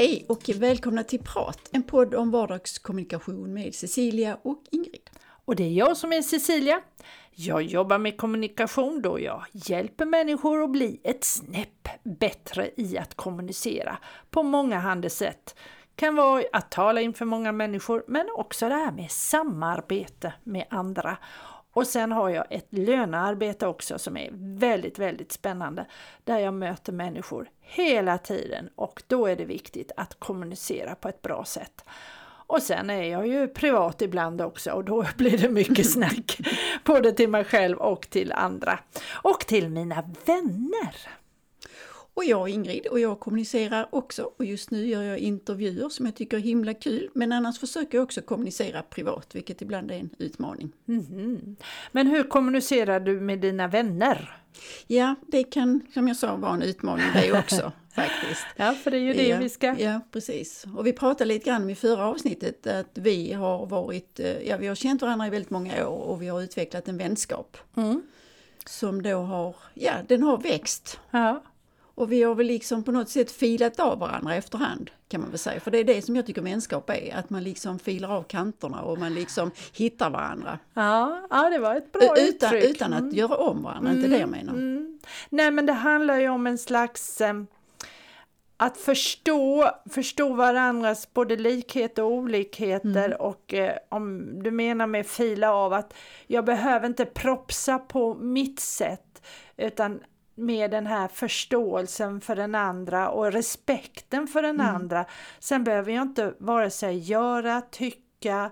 Hej och välkomna till Prat, en podd om vardagskommunikation med Cecilia och Ingrid. Och det är jag som är Cecilia. Jag jobbar med kommunikation då jag hjälper människor att bli ett snäpp bättre i att kommunicera på många handels sätt. kan vara att tala inför många människor men också det här med samarbete med andra. Och sen har jag ett lönearbete också som är väldigt, väldigt spännande där jag möter människor hela tiden och då är det viktigt att kommunicera på ett bra sätt. Och sen är jag ju privat ibland också och då blir det mycket snack både till mig själv och till andra. Och till mina vänner. Och jag är Ingrid och jag kommunicerar också och just nu gör jag intervjuer som jag tycker är himla kul. Men annars försöker jag också kommunicera privat, vilket ibland är en utmaning. Mm. Men hur kommunicerar du med dina vänner? Ja, det kan som jag sa vara en utmaning det också. faktiskt. Ja, för det är ju det ja, vi ska... Ja, precis. Och vi pratade lite grann i förra avsnittet att vi har varit, eh, ja vi har känt varandra i väldigt många år och vi har utvecklat en vänskap. Mm. Som då har, ja den har växt. Ja. Och vi har väl liksom på något sätt filat av varandra efterhand kan man väl säga. För det är det som jag tycker vänskap är, att man liksom filar av kanterna och man liksom hittar varandra. Ja, ja det var ett bra utan, uttryck. Utan att mm. göra om varandra, mm. inte det jag menar. Mm. Nej men det handlar ju om en slags eh, att förstå, förstå varandras både likheter och olikheter mm. och eh, om du menar med fila av att jag behöver inte propsa på mitt sätt utan med den här förståelsen för den andra och respekten för den mm. andra. Sen behöver jag inte vare sig göra, tycka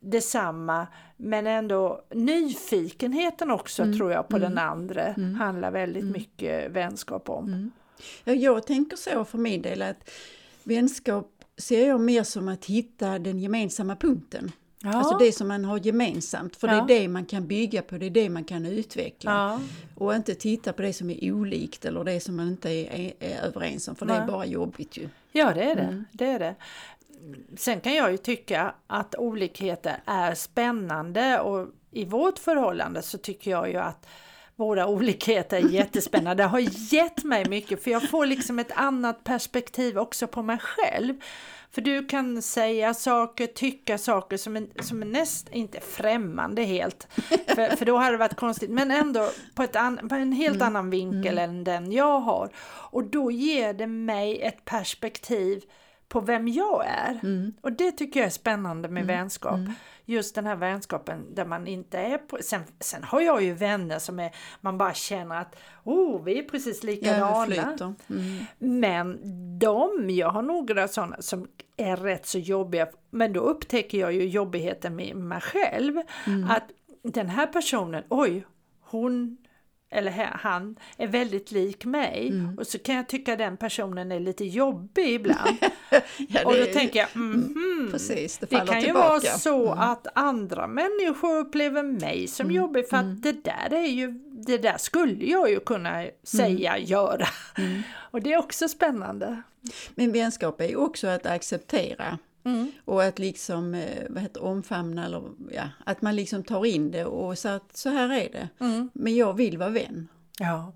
detsamma men ändå nyfikenheten också mm. tror jag på mm. den andra mm. handlar väldigt mm. mycket vänskap om. Mm. Ja, jag tänker så för min del att vänskap ser jag mer som att hitta den gemensamma punkten. Ja. Alltså det som man har gemensamt, för ja. det är det man kan bygga på, det är det man kan utveckla. Ja. Och inte titta på det som är olikt eller det som man inte är, är, är överens om, för det är bara jobbigt ju. Ja, det är det. Mm. det är det. Sen kan jag ju tycka att olikheter är spännande och i vårt förhållande så tycker jag ju att våra olikheter är jättespännande. Det har gett mig mycket för jag får liksom ett annat perspektiv också på mig själv. För du kan säga saker, tycka saker som är, som är näst, inte främmande helt, för, för då hade det varit konstigt, men ändå på, ett an, på en helt mm. annan vinkel mm. än den jag har. Och då ger det mig ett perspektiv på vem jag är. Mm. Och det tycker jag är spännande med mm. vänskap. Mm. Just den här vänskapen där man inte är på... Sen, sen har jag ju vänner som är, man bara känner att oh, vi är precis likadana. Ja, mm. Men de, jag har några sådana som är rätt så jobbiga, men då upptäcker jag ju jobbigheten med mig själv. Mm. Att den här personen, oj, hon eller han är väldigt lik mig mm. och så kan jag tycka den personen är lite jobbig ibland. ja, och då tänker jag, mm, mm, precis, det, det kan ju vara så mm. att andra människor upplever mig som mm. jobbig för att mm. det där är ju, det där skulle jag ju kunna säga, göra. och det är också spännande. Men vänskap är ju också att acceptera Mm. Och att liksom eh, vad heter, omfamna eller ja, att man liksom tar in det och så att så här är det. Mm. Men jag vill vara vän. Ja.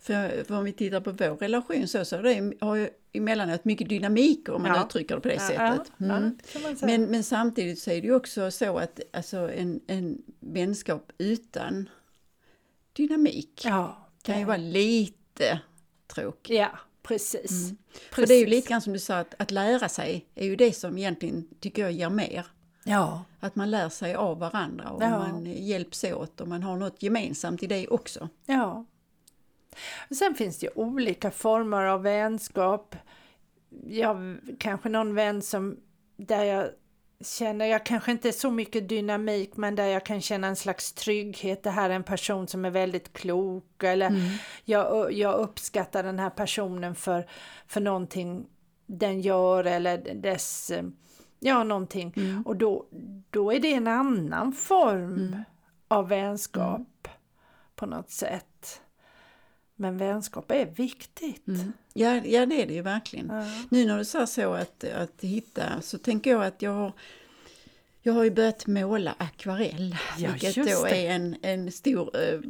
För, för om vi tittar på vår relation så, så det, har ju emellanåt mycket dynamik om man ja. uttrycker det på det ja, sättet. Mm. Ja, men, men samtidigt så är det ju också så att alltså, en, en vänskap utan dynamik kan ju vara lite tråkig. Ja, Precis. Mm. För det är ju lite grann som du sa, att, att lära sig är ju det som egentligen tycker jag ger mer. Ja. Att man lär sig av varandra och ja. man hjälps åt och man har något gemensamt i det också. Ja. Sen finns det ju olika former av vänskap. Jag kanske någon vän som där jag känner, jag kanske inte så mycket dynamik, men där jag kan känna en slags trygghet. Det här är en person som är väldigt klok eller mm. jag, jag uppskattar den här personen för, för någonting den gör eller dess, ja någonting. Mm. Och då, då är det en annan form mm. av vänskap mm. på något sätt. Men vänskap är viktigt. Ja, ja, det är det ju verkligen. Ja. Nu när du sa så att, att hitta så tänker jag att jag har Jag har ju börjat måla akvarell, ja, vilket då är en, en stor uh,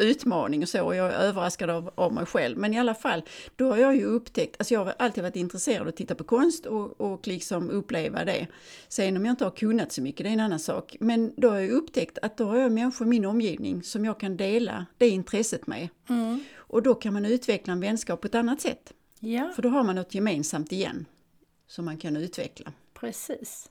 utmaning och så. Och jag är överraskad av, av mig själv. Men i alla fall, då har jag ju upptäckt, alltså jag har alltid varit intresserad av att titta på konst och, och liksom uppleva det. Sen om jag inte har kunnat så mycket, det är en annan sak. Men då har jag upptäckt att då har jag människor i min omgivning som jag kan dela det intresset med. Mm. Och då kan man utveckla en vänskap på ett annat sätt. Ja. För då har man något gemensamt igen som man kan utveckla. Precis.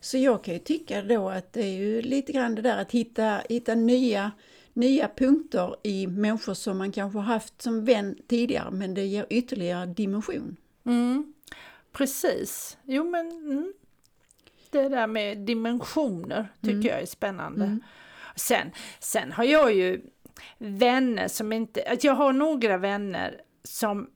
Så jag kan ju tycka då att det är ju lite grann det där att hitta, hitta nya, nya punkter i människor som man kanske haft som vän tidigare men det ger ytterligare dimension. Mm. Precis, jo men mm. det där med dimensioner tycker mm. jag är spännande. Mm. Sen, sen har jag ju vänner som inte, jag har några vänner som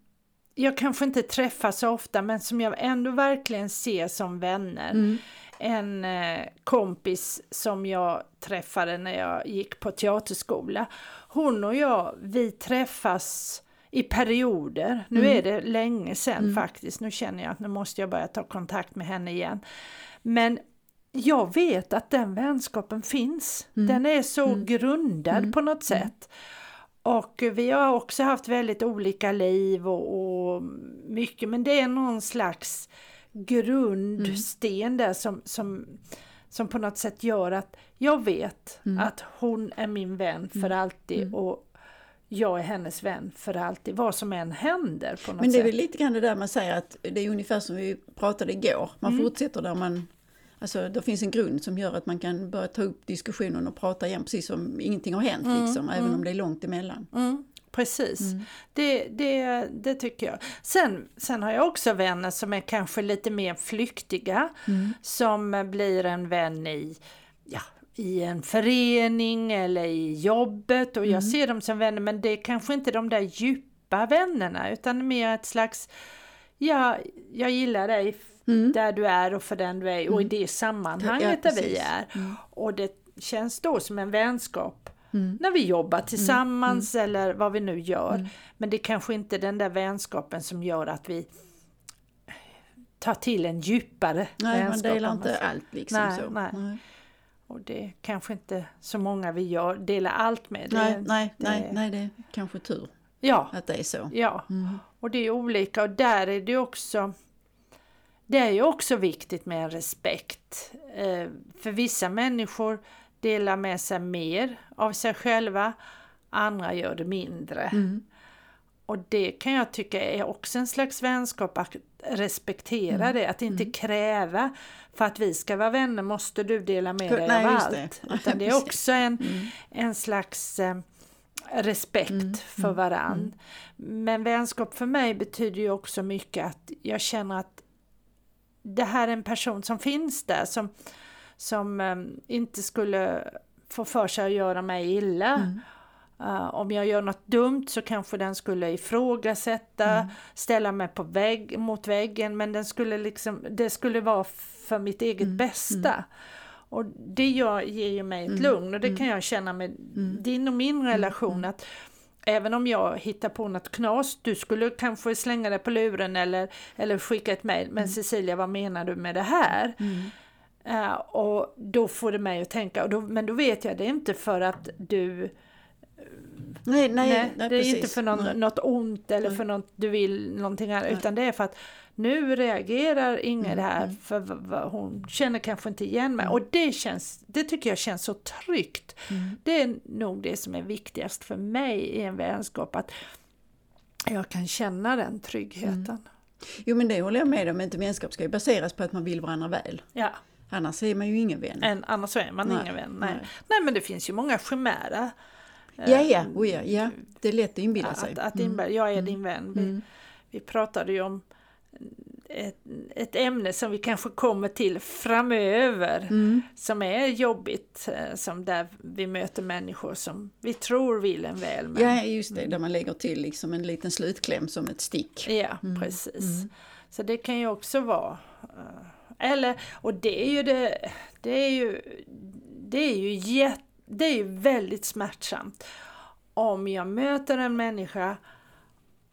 jag kanske inte träffar så ofta men som jag ändå verkligen ser som vänner. Mm en eh, kompis som jag träffade när jag gick på teaterskola. Hon och jag, vi träffas i perioder. Nu mm. är det länge sedan mm. faktiskt. Nu känner jag att nu måste jag börja ta kontakt med henne igen. Men jag vet att den vänskapen finns. Mm. Den är så mm. grundad mm. på något mm. sätt. Och vi har också haft väldigt olika liv och, och mycket men det är någon slags grundsten där som, som, som på något sätt gör att jag vet mm. att hon är min vän för mm. alltid och jag är hennes vän för alltid, vad som än händer. På något Men det är väl lite grann det där man säger att det är ungefär som vi pratade igår, man fortsätter där man Alltså det finns en grund som gör att man kan börja ta upp diskussionen och prata igen precis som ingenting har hänt mm, liksom, även om det är långt emellan. Mm. Precis, mm. det, det, det tycker jag. Sen, sen har jag också vänner som är kanske lite mer flyktiga, mm. som blir en vän i, ja, i en förening eller i jobbet och mm. jag ser dem som vänner men det är kanske inte de där djupa vännerna utan mer ett slags, ja, jag gillar dig mm. där du är och för den du är och i mm. det sammanhanget ja, där vi är. Mm. Och det känns då som en vänskap Mm. När vi jobbar tillsammans mm. eller vad vi nu gör. Mm. Men det är kanske inte den där vänskapen som gör att vi tar till en djupare nej, vänskap. Nej, man delar inte allt liksom nej, så. Nej. nej. Och det är kanske inte så många vi gör, delar allt med. Nej, det, nej, det, nej, nej, det är kanske tur ja, att det är så. Ja, mm. och det är olika och där är det också det är ju också viktigt med en respekt. Eh, för vissa människor delar med sig mer av sig själva, andra gör det mindre. Mm. Och det kan jag tycka är också en slags vänskap, att respektera mm. det, att inte mm. kräva för att vi ska vara vänner måste du dela med dig Nej, av allt. Det. Utan det är också en, mm. en slags eh, respekt mm. för mm. varann. Men vänskap för mig betyder ju också mycket att jag känner att det här är en person som finns där som som um, inte skulle få för sig att göra mig illa. Mm. Uh, om jag gör något dumt så kanske den skulle ifrågasätta, mm. ställa mig på vägg, mot väggen men den skulle liksom, det skulle vara för mitt eget mm. bästa. Mm. Och det gör, ger ju mig ett mm. lugn och det mm. kan jag känna med din och min relation att Även om jag hittar på något knas, du skulle kanske slänga det på luren eller, eller skicka ett mejl, men Cecilia vad menar du med det här? Uh, och då får det mig att tänka, och då, men då vet jag det är inte för att du Nej, nej, nej, nej det är inte för någon, något ont eller för något du vill någonting annat, utan det är för att nu reagerar Inger mm, här mm. för hon känner kanske inte igen mig mm. och det, känns, det tycker jag känns så tryggt. Mm. Det är nog det som är viktigast för mig i en vänskap, att jag kan känna den tryggheten. Mm. Jo men det håller jag med om, inte vänskap ska ju baseras på att man vill varandra väl. Ja. Annars är man ju ingen vän. En, annars är man nej, ingen vän. Nej. nej. Nej. men det finns ju många chimära. Ja, ja, oh, ja, ja. det är lätt att inbilla sig. Att, att inbilla, jag är din vän. Vi, vi pratade ju om ett, ett, ämne som vi kanske kommer till framöver mm. som är jobbigt, eh, som där vi möter människor som vi tror vill en väl. Men, ja, just det, där man lägger till liksom en liten slutkläm som ett stick. Ja, mm. precis. Mm. Så det kan ju också vara uh, eller, och det är ju det, det är ju, det är ju, jätt, det är ju väldigt smärtsamt om jag möter en människa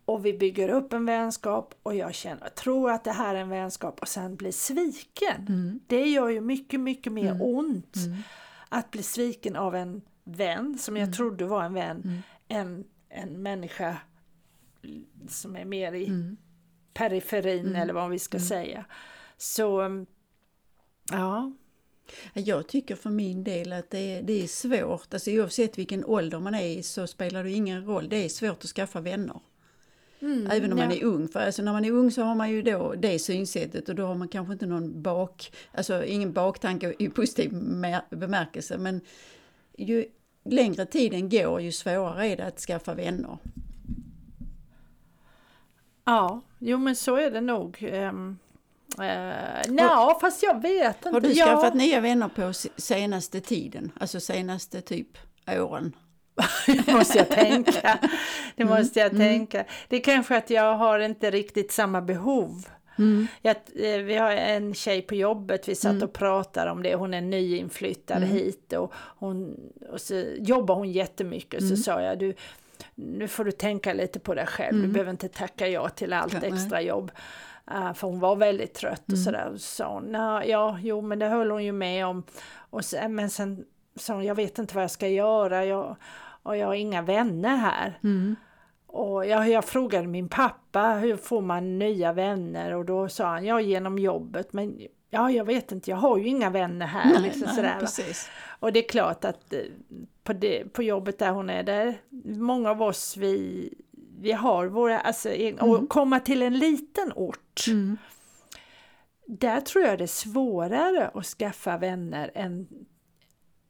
och vi bygger upp en vänskap och jag känner, tror att det här är en vänskap och sen blir sviken. Mm. Det gör ju mycket, mycket mer Mm. ont Mm. att bli sviken av en vän som jag Mm. trodde var en vän, Mm. än en människa som är mer i Mm. periferin eller vad vi ska säga. Så ja, Jag tycker för min del att det är, det är svårt, alltså oavsett vilken ålder man är i så spelar det ingen roll, det är svårt att skaffa vänner. Även om man ja. är ung, för alltså när man är ung så har man ju då det synsättet och då har man kanske inte någon bak, alltså ingen baktanke i positiv bemärkelse men ju längre tiden går ju svårare är det att skaffa vänner. Ja, jo men så är det nog. Um, Nja, fast jag vet inte. Har du ja. skaffat nya vänner på se- senaste tiden, alltså senaste typ åren? Det måste jag tänka. Det Mm, måste jag mm. tänka. Det är kanske att jag har inte riktigt samma behov. Mm. Jag, eh, vi har en tjej på jobbet, vi satt Mm. och pratade om det, hon är nyinflyttad Mm. hit och, hon, och så jobbar hon jättemycket. Mm. Så sa jag, du, nu får du tänka lite på dig själv, du Mm. behöver inte tacka ja till allt extra jobb. Uh, för hon var väldigt trött och Mm. sådär. Och så sa hon, "Nå, ja, jo men det höll hon ju med om. Och så, men sen sa hon, jag vet inte vad jag ska göra, jag, och jag har inga vänner här. Mm. Och jag, jag frågade min pappa, hur får man nya vänner? Och då sa han, ja genom jobbet. Men ja, jag vet inte, jag har ju inga vänner här. Nej, liksom nej, sådär, precis. Och det är klart att eh, på, det, på jobbet där hon är, där många av oss vi, vi har våra, alltså, Mm. och komma till en liten ort. Mm. Där tror jag det är svårare att skaffa vänner än...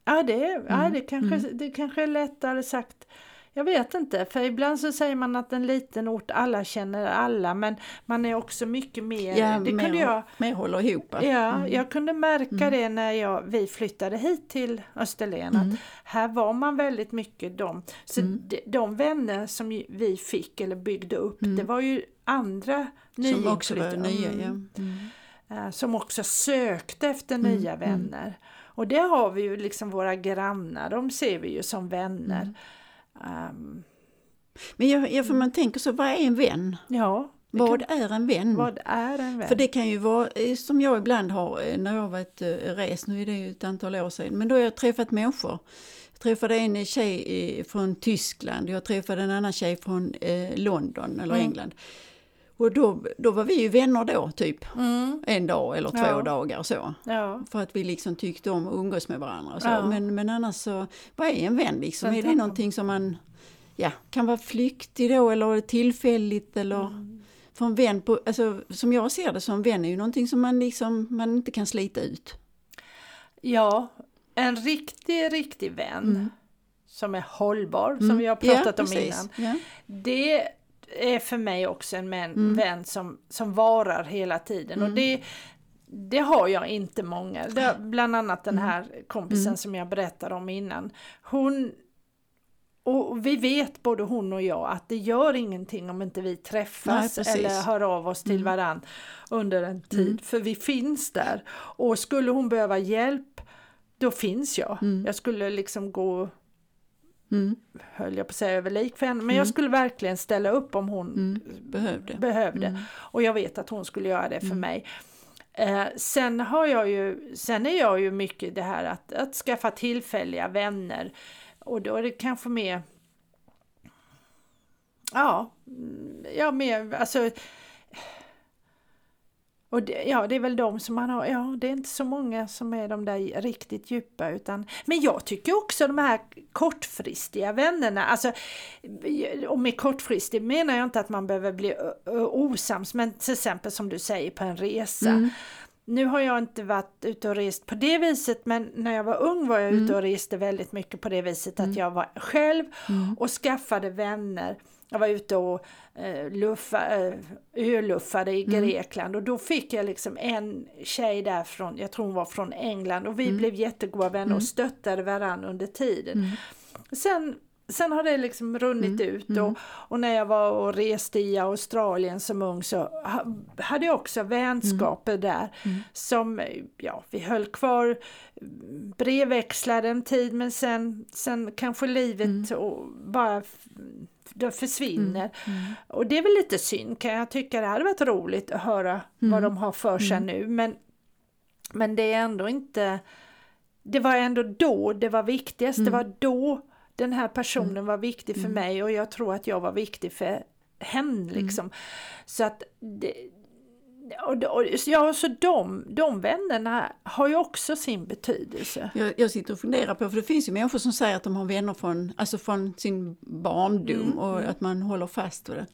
Ja, det, är, ja, Mm, det, kanske, mm. det kanske är lättare sagt. Jag vet inte, för ibland så säger man att en liten ort, alla känner alla, men man är också mycket mer... Ja, det mer, kunde jag, mer håller ihop. ja, Mm. jag kunde märka Mm. det när jag, vi flyttade hit till Österlen, Mm. att här var man väldigt mycket de, så Mm. de, de vänner som vi fick eller byggde upp, Mm. det var ju andra Som också var nyinflyttade. nya. Mm Ja. Mm. eh, som också sökte efter Mm, nya mm. vänner. Och det har vi ju liksom våra grannar, de ser vi ju som vänner. Mm. Ehm, Men jag, jag, för man tänker så, vad är en vän? ja, Vad kan, är en vän? vad är en vän? För det kan ju vara, eh, som jag ibland har eh, när jag har varit eh, rest, nu är det ju ett antal år sedan, men då har jag träffat människor. Jag träffade en tjej från Tyskland, jag träffade en annan tjej från London eller Mm. England. Och då, då var vi ju vänner då, typ Mm, en dag eller två Ja. dagar så. ja. För att vi liksom tyckte om att umgås med varandra. Så. Ja. Men, men annars så, vad är en vän liksom? Är det någonting som man ja, kan vara flyktig då eller tillfälligt eller Mm. för en vän, på, alltså, som jag ser det som vän är ju någonting som man liksom man inte kan slita ut. ja, en riktig, riktig vän Mm. som är hållbar, som Mm. vi har pratat om innan. Det är för mig också en män, Mm. vän som, som varar hela tiden. Och Mm. det, det har jag inte många. Det, bland annat den Mm. här kompisen Mm. som jag berättade om innan. Hon och vi vet både hon och jag att det gör ingenting om inte vi Nej, träffas precis. eller hör av oss till Mm. varann under en tid. Mm. För vi finns där. Och skulle hon behöva hjälp, då finns jag. Mm. Jag skulle liksom gå Mm. höll jag på att säga över lik för henne, men Mm. jag skulle verkligen ställa upp om hon Mm. Behövde. behövde. Mm. Och jag vet att hon skulle göra det för Mm. mig. Eh, sen har jag ju, sen är jag ju mycket det här att, att skaffa tillfälliga vänner. Och då är det kanske mer Ja, mm, ja mer alltså och det, ja, det är väl de som man har, ja det är inte så många som är de där riktigt djupa utan Men jag tycker också de här kortfristiga vännerna, alltså och med kortfristig menar jag inte att man behöver bli osams men till exempel som du säger på en resa. Mm. Nu har jag inte varit ute och rest på det viset men när jag var ung var jag Mm. ute och reste väldigt mycket på det viset Mm. att jag var själv Mm. och skaffade vänner. Jag var ute och eh, luffa, eh, öluffade i Mm. Grekland och då fick jag liksom en tjej där från, jag tror hon var från England och vi Mm. blev jättegoda vänner och stöttade varandra under tiden. Sen, sen har det liksom runnit Mm, ut mm. och, och när jag var och reste i Australien som ung så ha, hade jag också vänskaper där Mm. som, ja vi höll kvar, mm, brevväxlade en tid men sen, sen kanske livet Mm. och bara f- de försvinner. Mm. Mm. Och det är väl lite synd kan jag tycka. Det hade varit roligt att höra vad mm. de har för sig mm. nu. Men, men det är ändå inte... Det var ändå då det var viktigast. Det var då den här personen var viktig för mig och jag tror att jag var viktig för henne. Liksom. Så att det, och, och, ja, så de, de vännerna har ju också sin betydelse. Jag, jag sitter och funderar på, för det finns ju människor som säger att de har vänner från, alltså från sin barndom mm. och mm. att man håller fast vid det.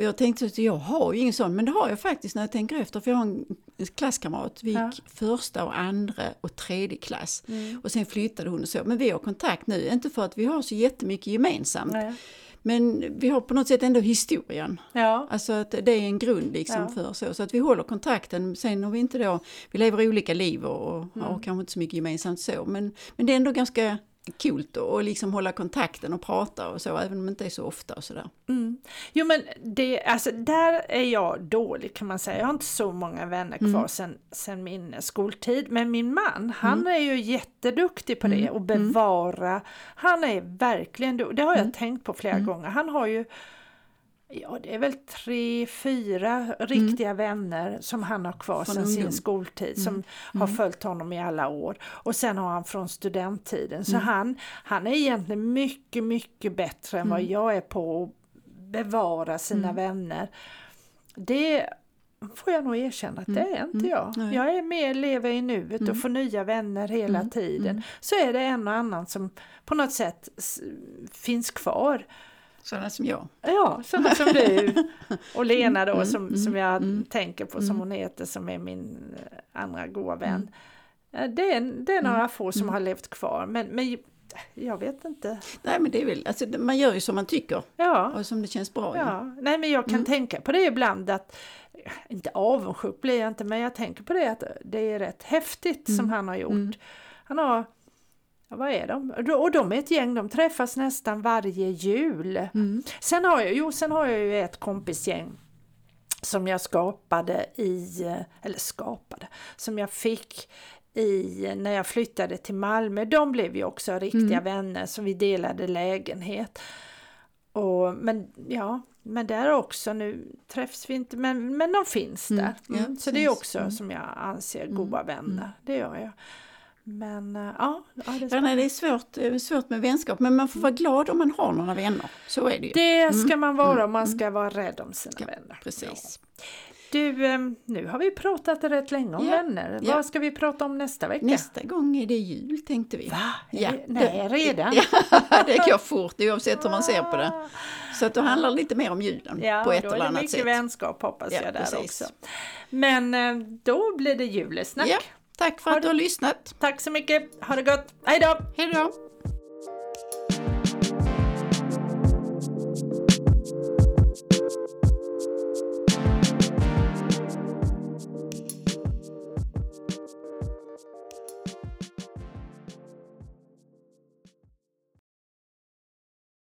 Och jag tänkte att jag har ju ingen sån, men det har jag faktiskt när jag tänker efter. För jag har en klasskamrat, vi gick ja. första och andra och tredje klass. Mm. Och sen flyttade hon och så. Men vi har kontakt nu, inte för att vi har så jättemycket gemensamt. Nej. Men vi har på något sätt ändå historien. Ja. Alltså att det är en grund liksom ja. för så. Så att vi håller kontakten. Sen har vi inte då, vi lever olika liv och, och mm. har kanske inte så mycket gemensamt så. Men, men det är ändå ganska kul att liksom hålla kontakten och prata och så, även om det inte är så ofta och sådär. Mm. Jo men det, alltså där är jag dålig kan man säga. Jag har inte så många vänner kvar mm. sen, sen min skoltid. Men min man, han mm. är ju jätteduktig på det mm. och bevara. Han är verkligen, det har jag mm. tänkt på flera mm. gånger. Han har ju Ja, det är väl tre, fyra riktiga mm. vänner som han har kvar sedan sin skoltid som mm. har mm. följt honom i alla år. Och sen har han från studenttiden. Så mm. han, han är egentligen mycket, mycket bättre än vad mm. jag är på att bevara sina mm. vänner. Det får jag nog erkänna att det är inte jag. Jag är mer lever i nuet och får nya vänner hela tiden. Så är det en och annan som på något sätt finns kvar. Sådana som jag. Ja, sådana som du. Och Lena då mm, som, mm, som jag mm, tänker på som mm. hon heter som är min eh, andra goda vän. Mm. Det är, det är några mm, få som har levt kvar men, men jag vet inte. Nej men det är väl, alltså, man gör ju som man tycker ja. och som det känns bra ja. I. Nej men jag kan tänka på det ibland att inte avundsjuk blir jag inte men jag tänker på det att det är rätt häftigt som han har gjort. Han har Ja, vad är de? Och de är ett gäng, de träffas nästan varje jul. Mm. Sen, har jag, jo, sen har jag ju ett kompisgäng som jag skapade i, eller skapade, som jag fick i, när jag flyttade till Malmö. De blev ju också riktiga mm. vänner som vi delade lägenhet. Och, men ja, men där också nu träffs vi inte, men, men de finns mm. där. Mm. Ja, så det är också mm. som jag anser goda mm. vänner, det gör jag. Men eh, ja, ja det, är ja, nej, det är svårt, svårt med vänskap men man får vara glad om man har några vänner. Så är det ju. Det mm. ska man vara man mm. ska vara rädd om sina ja, vänner. Precis. Ja. Du, ehm, nu har vi pratat rätt länge om ja, vänner. Ja. Vad ska vi prata om nästa vecka? Nästa gång är det jul tänkte vi. Va? Ja. Nej, redan? Ja, det går fort oavsett hur man ser på det. Så att då handlar det lite mer om julen ja, på ett eller annat sätt. Ja, då är det mycket vänskap hoppas jag där precis. också. Men eh, då blir det julesnack. Tack för att du har lyssnat. Tack så mycket. Ha det gott. Hej då! Hej då!